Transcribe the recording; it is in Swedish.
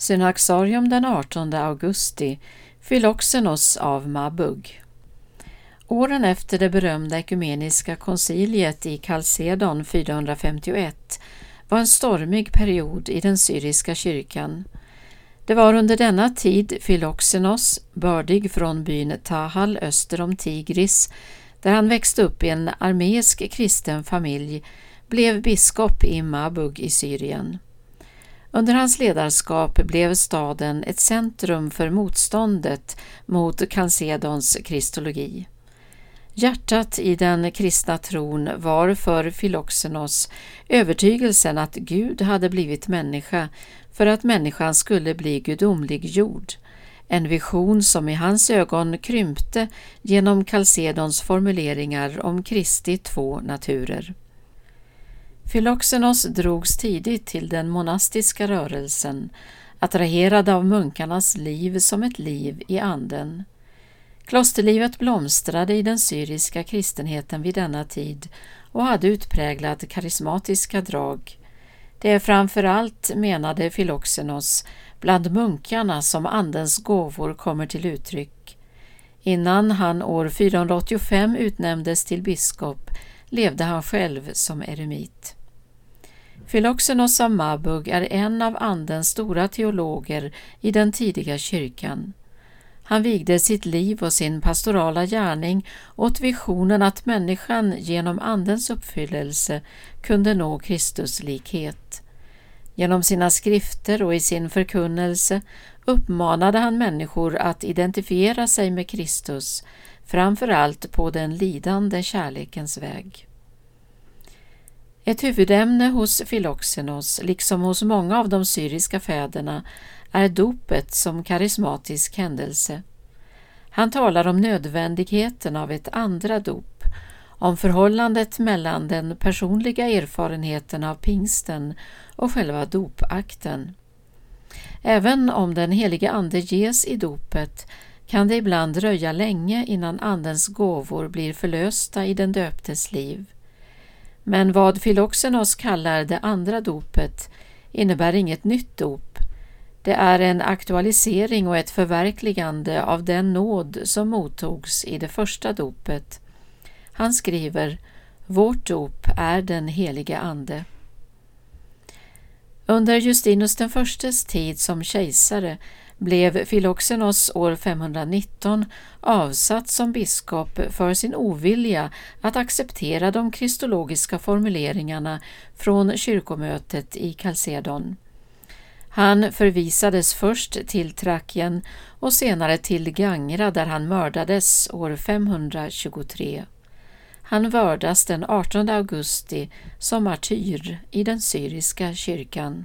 Synaxarium den 18 augusti, Philoxenos av Mabug. Åren efter det berömda ekumeniska konciliet i Kalsedon 451 var en stormig period i den syriska kyrkan. Det var under denna tid Philoxenos, bördig från byn Tahal öster om Tigris, där han växte upp i en armeisk kristen familj, blev biskop i Mabug i Syrien. Under hans ledarskap blev staden ett centrum för motståndet mot Kalsedons kristologi. Hjärtat i den kristna tron var för Filoxenos övertygelsen att Gud hade blivit människa för att människan skulle bli gudomliggjord, en vision som i hans ögon krympte genom Kalsedons formuleringar om Kristi två naturer. Filoxenos drogs tidigt till den monastiska rörelsen, attraherad av munkarnas liv som ett liv i anden. Klosterlivet blomstrade i den syriska kristenheten vid denna tid och hade utpräglat karismatiska drag. Det är framför allt, menade Filoxenos, bland munkarna som Andens gåvor kommer till uttryck. Innan han år 485 utnämndes till biskop levde han själv som eremit. Filoxenos av Mabug är en av Andens stora teologer i den tidiga kyrkan. Han vigde sitt liv och sin pastorala gärning åt visionen att människan genom Andens uppfyllelse kunde nå Kristuslikhet. Genom sina skrifter och i sin förkunnelse uppmanade han människor att identifiera sig med Kristus, framför allt på den lidande kärlekens väg. Ett huvudämne hos Filoxenos, liksom hos många av de syriska fäderna, är dopet som karismatisk händelse. Han talar om nödvändigheten av ett andra dop, om förhållandet mellan den personliga erfarenheten av pingsten och själva dopakten. Även om den helige Ande ges i dopet kan det ibland dröja länge innan Andens gåvor blir förlösta i den döptes liv. Men vad Filoxenos kallar det andra dopet innebär inget nytt dop. Det är en aktualisering och ett förverkligande av den nåd som mottogs i det första dopet. Han skriver Vårt dop är den helige Ande. Under Justinus den förstes tid som kejsare blev Filoxenos år 519 avsatt som biskop för sin ovilja att acceptera de kristologiska formuleringarna från kyrkomötet i Kalsedon. Han förvisades först till Trakien och senare till Gangra där han mördades år 523. Han vördas den 18 augusti som martyr i den syriska kyrkan.